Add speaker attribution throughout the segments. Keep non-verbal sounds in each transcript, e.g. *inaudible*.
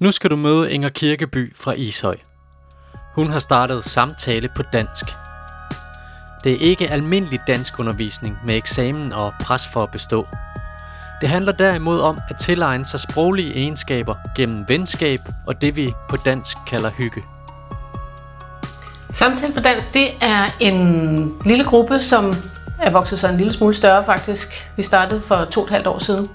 Speaker 1: Nu skal du møde Inger Kirkeby fra Ishøj. Hun har startet samtale på dansk. Det er ikke almindelig danskundervisning med eksamen og pres for at bestå. Det handler derimod om at tilegne sig sproglige egenskaber gennem venskab og det vi på dansk kalder hygge.
Speaker 2: Samtale på dansk, det er en lille gruppe, som er vokset sig en lille smule større faktisk. Vi startede for to og et halvt år siden.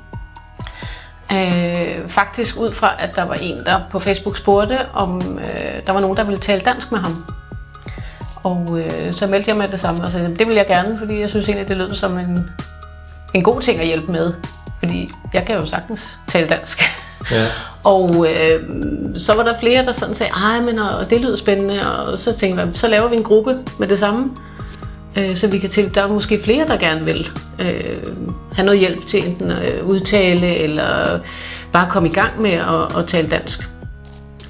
Speaker 2: Øh, faktisk ud fra, at der var en, der på Facebook spurgte, om øh, der var nogen, der ville tale dansk med ham. Og øh, så meldte jeg mig det samme og sagde, det vil jeg gerne, fordi jeg synes egentlig, det lød som en, en god ting at hjælpe med. Fordi jeg kan jo sagtens tale dansk. Ja. *laughs* og øh, så var der flere, der sådan sagde, ej, men og det lyder spændende, og så tænkte jeg, så laver vi en gruppe med det samme, øh, så vi kan til, der er måske flere, der gerne vil øh, have noget hjælp til enten at øh, udtale, eller bare komme i gang med at, at tale dansk.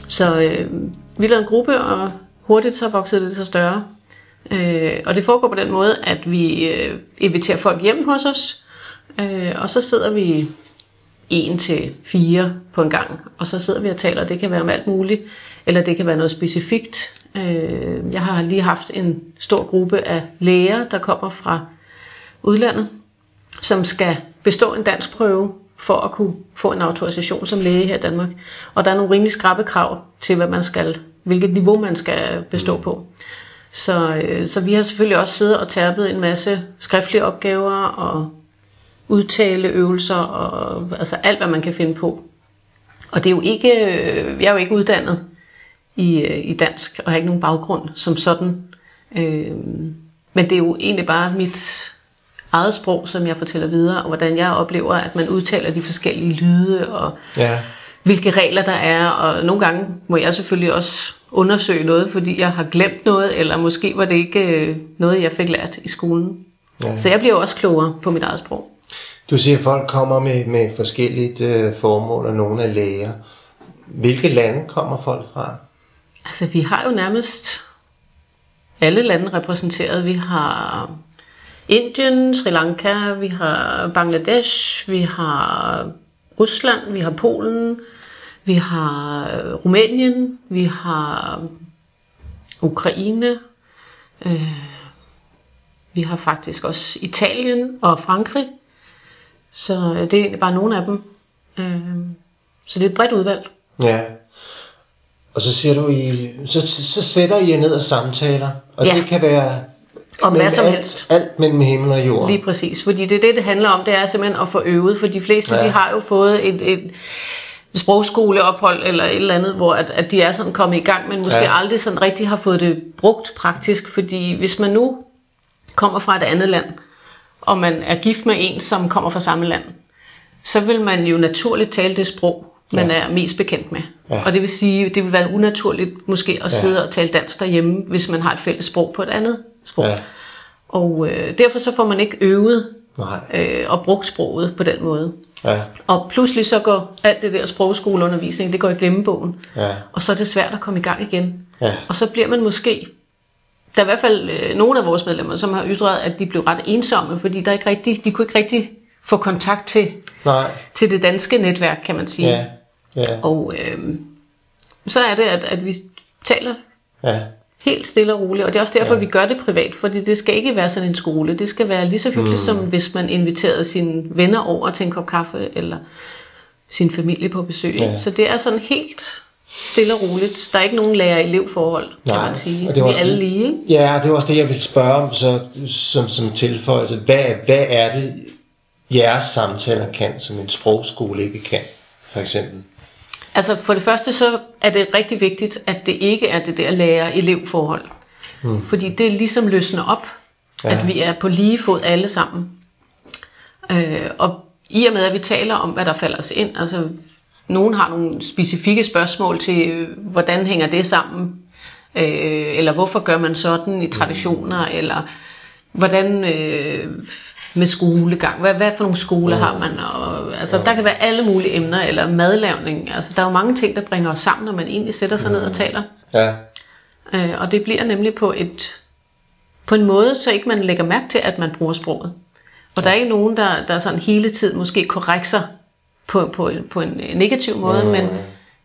Speaker 2: Så øh, vi lavede en gruppe, og hurtigt så voksede det så større. Øh, og det foregår på den måde, at vi øh, inviterer folk hjem hos os, øh, og så sidder vi en til fire på en gang, og så sidder vi og taler, det kan være om alt muligt, eller det kan være noget specifikt. Øh, jeg har lige haft en stor gruppe af læger, der kommer fra udlandet, som skal bestå en dansk prøve for at kunne få en autorisation som læge her i Danmark. Og der er nogle rimelig skrappe krav til, hvad man skal, hvilket niveau man skal bestå på. Så, øh, så vi har selvfølgelig også siddet og tærpet en masse skriftlige opgaver og udtaleøvelser og altså alt, hvad man kan finde på. Og det er jo ikke, øh, jeg er jo ikke uddannet i, øh, i dansk og har ikke nogen baggrund som sådan. Øh, men det er jo egentlig bare mit eget sprog, som jeg fortæller videre, og hvordan jeg oplever, at man udtaler de forskellige lyde, og ja. hvilke regler der er, og nogle gange må jeg selvfølgelig også undersøge noget, fordi jeg har glemt noget, eller måske var det ikke noget, jeg fik lært i skolen. Ja. Så jeg bliver også klogere på mit eget sprog.
Speaker 3: Du siger, at folk kommer med, med forskellige øh, formål, og nogle er læger. Hvilke lande kommer folk fra?
Speaker 2: Altså, vi har jo nærmest alle lande repræsenteret. Vi har Indien, Sri Lanka, vi har Bangladesh, vi har Rusland, vi har Polen, vi har øh, Rumænien, vi har øh, Ukraine, øh, vi har faktisk også Italien og Frankrig. Så øh, det er egentlig bare nogle af dem. Øh, så det er et bredt udvalg.
Speaker 3: Ja. Og så siger du, I, så, så sætter I jer ned og samtaler, og ja. det kan være
Speaker 2: om hvad som
Speaker 3: alt,
Speaker 2: helst.
Speaker 3: Alt mellem himmel og jord.
Speaker 2: Lige præcis, fordi det er det, det handler om, det er simpelthen at få øvet, for de fleste, ja. de har jo fået et, et sprogskoleophold eller et eller andet, hvor at, at de er sådan kommet i gang, men måske ja. aldrig sådan rigtig har fået det brugt praktisk, fordi hvis man nu kommer fra et andet land, og man er gift med en, som kommer fra samme land, så vil man jo naturligt tale det sprog, man ja. er mest bekendt med. Ja. Og det vil sige, det vil være unaturligt måske at sidde ja. og tale dansk derhjemme, hvis man har et fælles sprog på et andet sprog. Ja. Og øh, derfor så får man ikke øvet Nej. Øh, og brugt sproget på den måde. Ja. Og pludselig så går alt det der sprogskoleundervisning, det går i glemmebogen. Ja. Og så er det svært at komme i gang igen. Ja. Og så bliver man måske der er i hvert fald øh, nogle af vores medlemmer, som har ytret, at de blev ret ensomme, fordi der ikke rigtig, de kunne ikke rigtig få kontakt til, Nej. til det danske netværk, kan man sige. Ja. Ja. Og øh, så er det, at, at vi taler ja. helt stille og roligt, og det er også derfor, ja. vi gør det privat, fordi det skal ikke være sådan en skole. Det skal være lige så hyggeligt, mm. som hvis man inviterede sine venner over til en kop kaffe, eller sin familie på besøg. Ja. Så det er sådan helt stille og roligt. Der er ikke nogen lærer-elev-forhold, kan man sige. Og det er Vi er alle lige, ikke?
Speaker 3: Ja, det er også det, jeg vil spørge om så, som, som tilføjelse. Hvad, hvad er det, jeres samtaler kan, som en sprogskole ikke kan, for eksempel?
Speaker 2: Altså for det første, så er det rigtig vigtigt, at det ikke er det der lærer-elev-forhold. Hmm. Fordi det ligesom løsner op, ja. at vi er på lige fod alle sammen. Øh, og i og med, at vi taler om, hvad der falder os ind, altså nogen har nogle specifikke spørgsmål til, hvordan hænger det sammen, øh, eller hvorfor gør man sådan i traditioner, mm. eller hvordan øh, med skolegang, hvad, hvad for nogle skoler mm. har man, og, altså der kan være alle mulige emner, eller madlavning, altså der er jo mange ting, der bringer os sammen, når man egentlig sætter sig mm. ned og taler. Ja. Øh, og det bliver nemlig på et på en måde, så ikke man lægger mærke til, at man bruger sproget. Og der er ikke nogen, der, der sådan hele tiden måske korrekser på, på, på en negativ måde, mm. men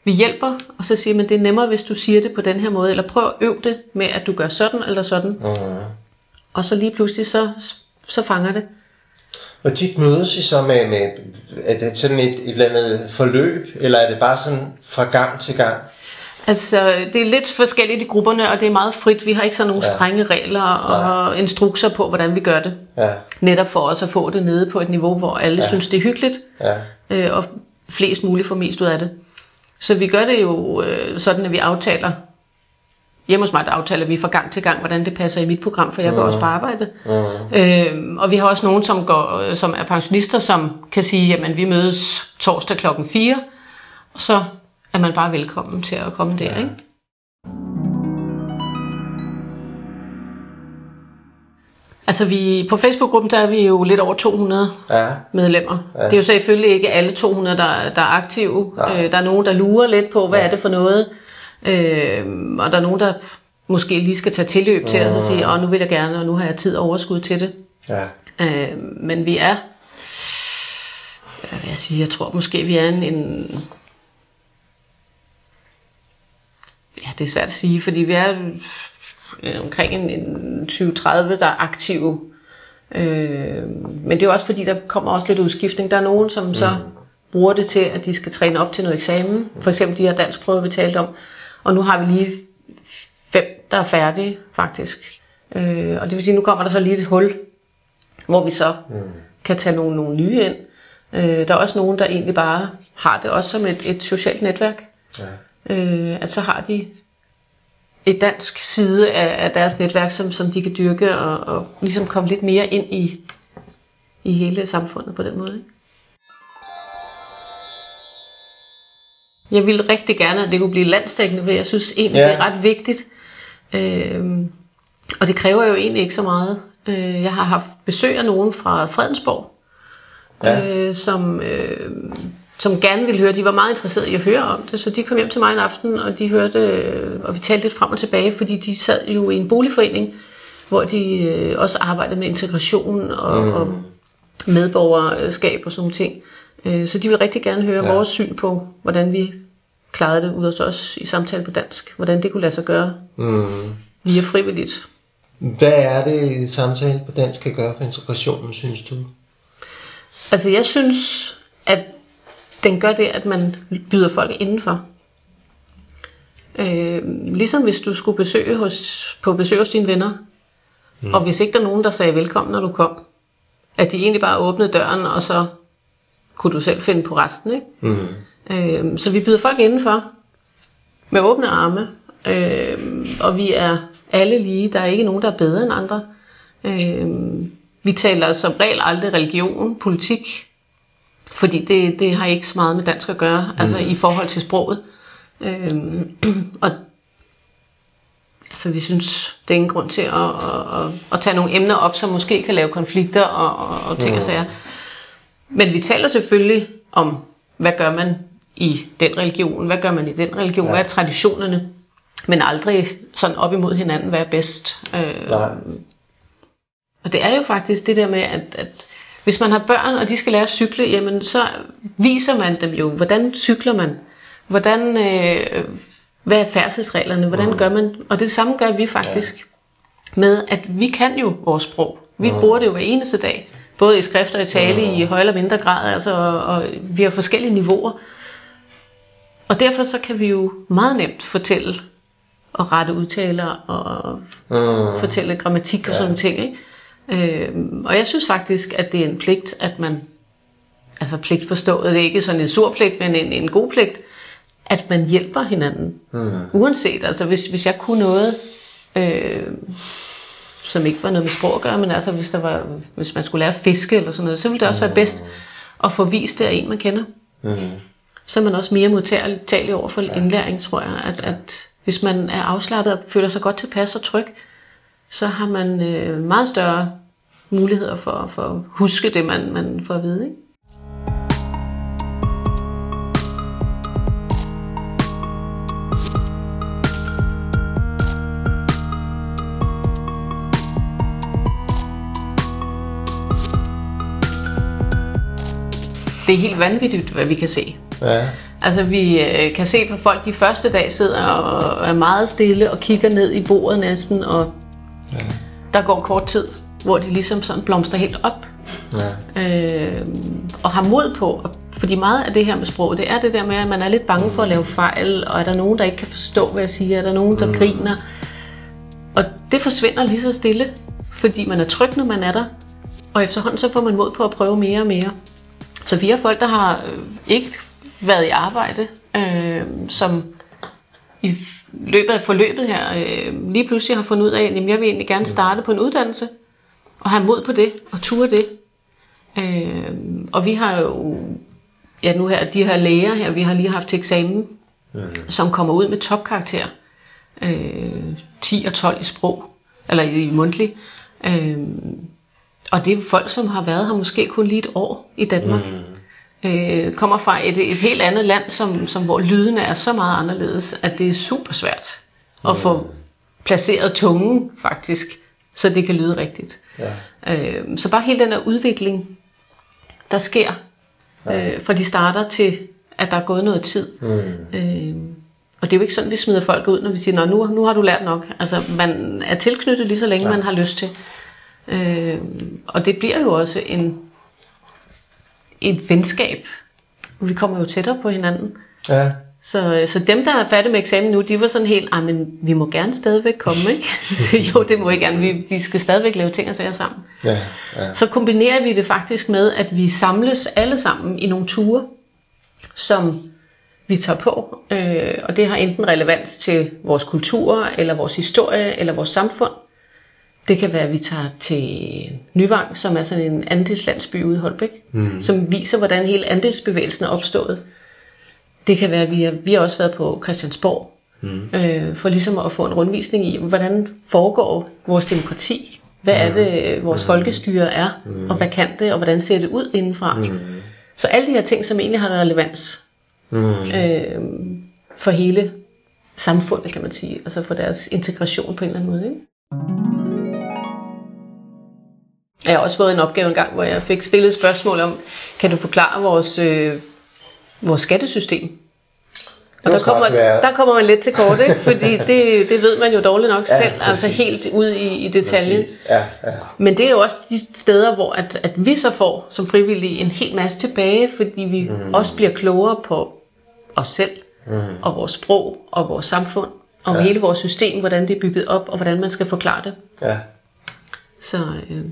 Speaker 2: vi hjælper, og så siger man, det er nemmere, hvis du siger det på den her måde, eller prøv at øve det med, at du gør sådan eller sådan.
Speaker 3: Mm.
Speaker 2: Og så lige pludselig, så, så fanger det.
Speaker 3: Og tit mødes I så med, med er det sådan et, et eller andet forløb, eller er det bare sådan fra gang til gang?
Speaker 2: Altså, det er lidt forskelligt i grupperne, og det er meget frit. Vi har ikke sådan nogle
Speaker 3: Ja.
Speaker 2: strenge regler og instrukser på, hvordan vi gør det.
Speaker 3: Ja,
Speaker 2: Netop for os at få det nede på et niveau, hvor alle ja. synes, det er hyggeligt,
Speaker 3: ja,
Speaker 2: øh, og flest muligt får mest ud af det. Så vi gør det jo øh, sådan, at vi aftaler. Hjemme hos mig, der aftaler vi fra gang til gang, hvordan det passer i mit program, for jeg går også på arbejde. Mm. Øh, og vi har også nogen, som, går, øh, som er pensionister, som kan sige, jamen vi mødes torsdag klokken 4, og så er man bare velkommen til at komme der, ja. ikke? Altså vi, på Facebook-gruppen, der er vi jo lidt over 200
Speaker 3: ja,
Speaker 2: medlemmer. Ja. Det er jo selvfølgelig ikke alle 200, der, der er aktive. Øh, der er nogen, der lurer lidt på, hvad ja. er det for noget. Øh, og der er nogen, der måske lige skal tage tilløb til os og sige, åh, nu vil jeg gerne, og nu har jeg tid og overskud til det.
Speaker 3: ja,
Speaker 2: Øh, men vi er, hvad vil jeg sige, jeg tror måske, vi er en, en ja, det er svært at sige, fordi vi er omkring en, en 20-30, der er aktive. Øh, men det er også fordi, der kommer også lidt udskiftning. Der er nogen, som så bruger det til, at de skal træne op til noget eksamen. For eksempel de her danskprøver, vi talte om. Og nu har vi lige fem, der er færdige, faktisk. Øh, og det vil sige, nu kommer der så lige et hul, hvor vi så mm. kan tage nogle, nogle nye ind. Øh, der er også nogen, der egentlig bare har det også som et, et socialt netværk.
Speaker 3: ja.
Speaker 2: Øh, at så har de et dansk side af, af deres netværk, som, som de kan dyrke og, og ligesom komme lidt mere ind i, i hele samfundet på den måde. Ikke? Jeg ville rigtig gerne, at det kunne blive landstækkende, for jeg synes egentlig,
Speaker 3: Ja.
Speaker 2: det er ret vigtigt. Øh, og det kræver jo egentlig ikke så meget. Øh, jeg har haft besøg af nogen fra Fredensborg,
Speaker 3: Ja.
Speaker 2: øh, som, øh, som gerne ville høre. De var meget interesserede i at høre om det, så de kom hjem til mig en aften, og de hørte, øh, og vi talte lidt frem og tilbage, fordi de sad jo i en boligforening, hvor de øh, også arbejdede med integration og, mm. og medborgerskab og sådan nogle ting. Øh, så de vil rigtig gerne høre Ja. vores syn på, hvordan vi klarede det ud hos os i samtale på dansk. Hvordan det kunne lade sig gøre
Speaker 3: Mm.
Speaker 2: via frivilligt.
Speaker 3: Hvad er det, samtale på dansk kan gøre for integrationen, synes du?
Speaker 2: Altså jeg synes, at den gør det, at man byder folk indenfor. Øh, ligesom hvis du skulle besøge hos, på besøg hos dine venner, mm. og hvis ikke der er nogen, der sagde velkommen, når du kom, at de egentlig bare åbnede døren, og så kunne du selv finde på resten. Ikke?
Speaker 3: Mm.
Speaker 2: Øh, så vi byder folk indenfor med åbne arme, øh, og vi er alle lige. Der er ikke nogen, der er bedre end andre. Øh, vi taler som regel aldrig religion, politik, fordi det, det har ikke så meget med dansk at gøre, mm. altså i forhold til sproget. Øh, *clears throat* og altså, vi synes, det er ingen grund til at, at, at, at tage nogle emner op, som måske kan lave konflikter og, og, og ting og sager. Men vi taler selvfølgelig om, hvad gør man i den religion, hvad gør man i den religion, ja. hvad er traditionerne, men aldrig sådan op imod hinanden, hvad er bedst. Øh,
Speaker 3: Nej.
Speaker 2: og det er jo faktisk det der med, at, at hvis man har børn, og de skal lære at cykle, jamen så viser man dem jo, hvordan cykler man, hvordan, øh, hvad er færdselsreglerne, hvordan gør man, og det samme gør vi faktisk, ja. med at vi kan jo vores sprog. Vi bruger det jo hver eneste dag, både i skrift og i tale, i højere eller mindre grad, altså, og, og vi har forskellige niveauer. Og derfor så kan vi jo meget nemt fortælle og rette udtaler og
Speaker 3: Mm.
Speaker 2: fortælle grammatik og sådan nogle ting. Ikke? Øhm, og jeg synes faktisk, at det er en pligt, at man, altså pligt forstået, det er ikke sådan en sur pligt, men en, en god pligt, at man hjælper hinanden. Mm. Uanset, altså hvis, hvis jeg kunne noget, øh, som ikke var noget med sprog at gøre, men altså hvis, der var, hvis man skulle lære at fiske eller sådan noget, så ville det også være bedst at få vist det af en, man kender.
Speaker 3: Mm.
Speaker 2: Så er man også mere modtagelig over for indlæring, tror jeg. At, at hvis man er afslappet og føler sig godt tilpas og tryg, så har man øh, meget større muligheder for, for at huske det, man, man får at vide. Ikke? Det er helt vanvittigt, hvad vi kan se.
Speaker 3: Ja.
Speaker 2: Altså vi øh, kan se på folk, de første dag sidder og er meget stille og kigger ned i bordet næsten, og ja. der går kort tid, hvor de ligesom sådan blomstrer helt op. Ja. Øh, og har mod på, fordi meget af det her med sprog, det er det der med, at man er lidt bange for at lave fejl, og er der nogen, der ikke kan forstå, hvad jeg siger, er der nogen, der mm. griner. Og det forsvinder lige så stille, fordi man er tryg, når man er der, og efterhånden så får man mod på at prøve mere og mere. Så vi har folk, der har øh, ikke været i arbejde, øh, som i løbet af forløbet her øh, lige pludselig har fundet ud af, at jeg vil egentlig gerne starte på en uddannelse, og have mod på det, og ture det. Øh, og vi har jo, ja nu her, de her læger her, vi har lige haft til eksamen, mm. som kommer ud med topkarakter. Øh, 10 og 12 i sprog, eller i mundtlig. Øh, og det er folk, som har været her måske kun lige et år i Danmark. Mm. Øh, kommer fra et, et helt andet land, som, som hvor lydene er så meget anderledes, at det er super svært mm. at få placeret tungen faktisk, så det kan lyde rigtigt. Ja. Øh, så bare hele den her udvikling, der sker, ja. øh, fra de starter til, at der er gået noget tid. Mm. Øh, og det er jo ikke sådan, vi smider folk ud, når vi siger, nu, nu har du lært nok. Altså, man er tilknyttet lige så længe, ja. man har lyst til. Øh, og det bliver jo også en, et venskab. Vi kommer jo tættere på hinanden. Ja. Så, så dem, der er færdige med eksamen nu, de var sådan helt, ah, men vi må gerne stadigvæk komme, ikke? *laughs* så jo, det må vi gerne. Vi, vi skal stadigvæk lave ting og sager sammen. Ja, ja. Så kombinerer vi det faktisk med, at vi samles alle sammen i nogle ture, som vi tager på. Øh, og det har enten relevans til vores kultur, eller vores historie, eller vores samfund. Det kan være, at vi tager til Nyvang, som er sådan en andelslandsby ude i Holbæk, mm. som viser, hvordan hele andelsbevægelsen er opstået. Det kan være, at vi har, vi har også været på Christiansborg, mm. øh, for ligesom at få en rundvisning i, hvordan foregår vores demokrati. Hvad er det, vores mm. folkestyre er, mm. og hvad kan det, og hvordan ser det ud indenfra. Mm. Så alle de her ting, som egentlig har relevans mm. øh, for hele samfundet, kan man sige, altså for deres integration på en eller anden måde. Ikke? Jeg har også fået en opgave en gang, hvor jeg fik stillet et spørgsmål om, kan du forklare vores, øh, vores skattesystem? Og der kommer, der kommer man lidt til kort, ikke? fordi det, det ved man jo dårligt nok ja, selv, præcis. altså helt ud i, i detaljen. Ja, ja. Men det er jo også de steder, hvor at, at vi så får som frivillige en hel masse tilbage, fordi vi mm. også bliver klogere på os selv, mm. og vores sprog, og vores samfund, og ja. hele vores system, hvordan det er bygget op, og hvordan man skal forklare det. Ja. Så... Øh,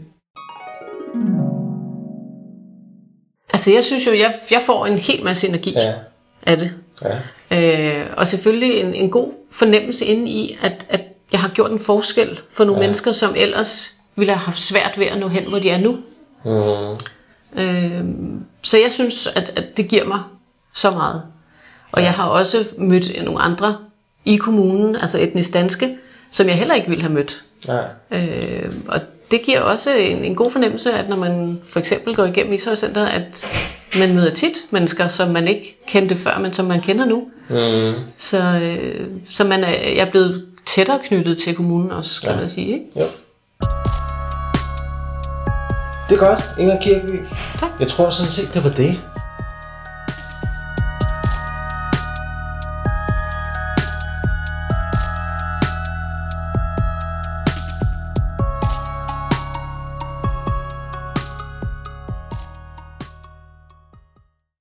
Speaker 2: Altså jeg synes jo, jeg, jeg får en hel masse energi ja. af det. Ja. Øh, og selvfølgelig en, en god fornemmelse inde i, at, at jeg har gjort en forskel for nogle ja. mennesker, som ellers ville have haft svært ved at nå hen, hvor de er nu. Mm. Øh, så jeg synes, at, at det giver mig så meget. Og ja. jeg har også mødt nogle andre i kommunen, altså etnisk danske, som jeg heller ikke ville have mødt. Ja. Øh, og det giver også en, en god fornemmelse, at når man for eksempel går igennem Ishøj Center, at man møder tit mennesker, som man ikke kendte før, men som man kender nu. Mm. Så, øh, så man er, jeg er blevet tættere knyttet til kommunen også, kan ja. man sige. Ikke? Jo.
Speaker 3: Det er godt, Inger Kirkeby. Tak. Jeg tror sådan set, det var det.